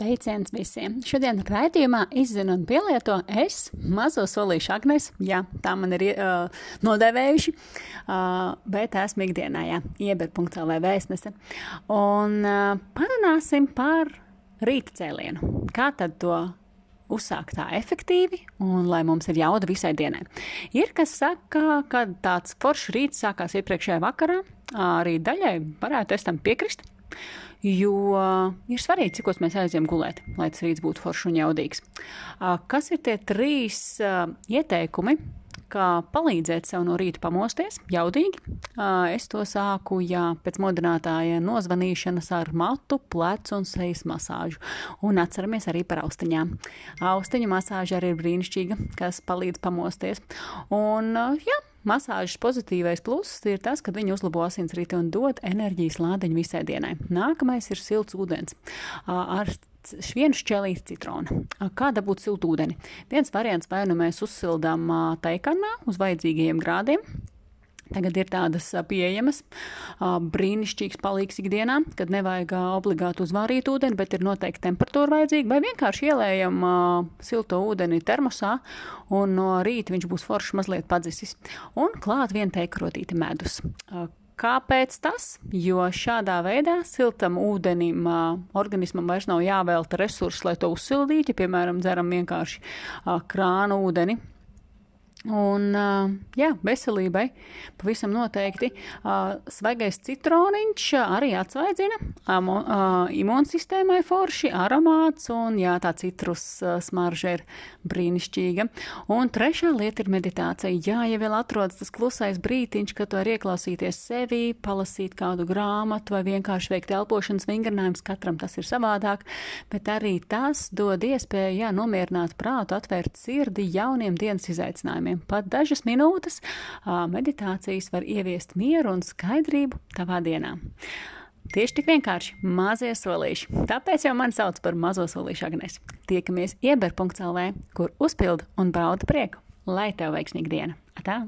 Sveiciens visiem! Šodien raidījumā izzinu un pielieto es, mazo solīšu Agnes, jā, tā man ir uh, nodēvējuši, uh, bet esmu ikdienā, jā, ieber.lv vēstnese. Un uh, parunāsim par rīta cēlienu. Kā tad to uzsākt tā efektīvi un lai mums ir jauda visai dienai. Ir kas saka, ka tāds foršs rīts sākās iepriekšējā vakarā, arī daļai varētu es tam piekrist. Jo ir svarīgi, cik mēs aizjām gulēt, lai tas rīts būtu foršs un jaudīgs. Kas ir tie trīs ieteikumi, kā palīdzēt sev no rīta pamosties, jaudīgi. Es to sāku, jā, pēc modinātāja nozvanīšanas ar matu, plecu un sejas masāžu. Un atceramies arī par austiņām. Austiņu masāža arī ir brīnišķīga, kas palīdz pamosties. Un, jā, Masāžas pozitīvais pluss ir tas, ka viņi uzlabo asinsriti un dod enerģijas lādiņu visai dienai. Nākamais ir silts ūdens. Ar vienu šķēlīti citronu. Kā dabūt siltu ūdeni? Viens variants vai nu mēs uzsildām taikanā uz vajadzīgajiem grādiem, Tagad ir tādas pieejamas, brīnišķīgs palīgs ikdienā, kad nevajag obligāti uzvārīt ūdeni, bet ir noteikti temperatūra vajadzīga, vai vienkārši ielējam silto ūdeni termosā, un no rīta viņš būs foršs mazliet padzisis. Un klāt vien teikrotīti medus. Kāpēc tas? Jo šādā veidā siltam ūdenim organismam vairs nav jāvelta resursi, lai to uzsildītu. Piemēram, dzeram vienkārši krānu ūdeni, Un, jā, veselībai pavisam noteikti svaigais citroniņš arī atsvaidzina, imūnsistēmai forši, aromāts un jā, tā citrus smarža ir brīnišķīga. Un trešā lieta ir meditācija. Jā, ja vēl atrodas tas klusais brītiņš, kad tu vari ieklausīties sevi, palasīt kādu grāmatu vai vienkārši veikt elpošanas vingrinājumus, katram tas ir savādāk, bet arī tas dod iespēju, jā, nomierināt prātu, atvērt sirdi jauniem dienas izaicinājumiem jautājumiem. Pat dažas minūtes meditācijas var ieviest mieru un skaidrību tavā dienā. Tieši tik vienkārši mazie solīši. Tāpēc jau mani sauc par mazo solīšu Agnēs. Tiekamies ieber.lv, kur uzpildu un bauda prieku. Lai tev veiksmīga diena! Atā!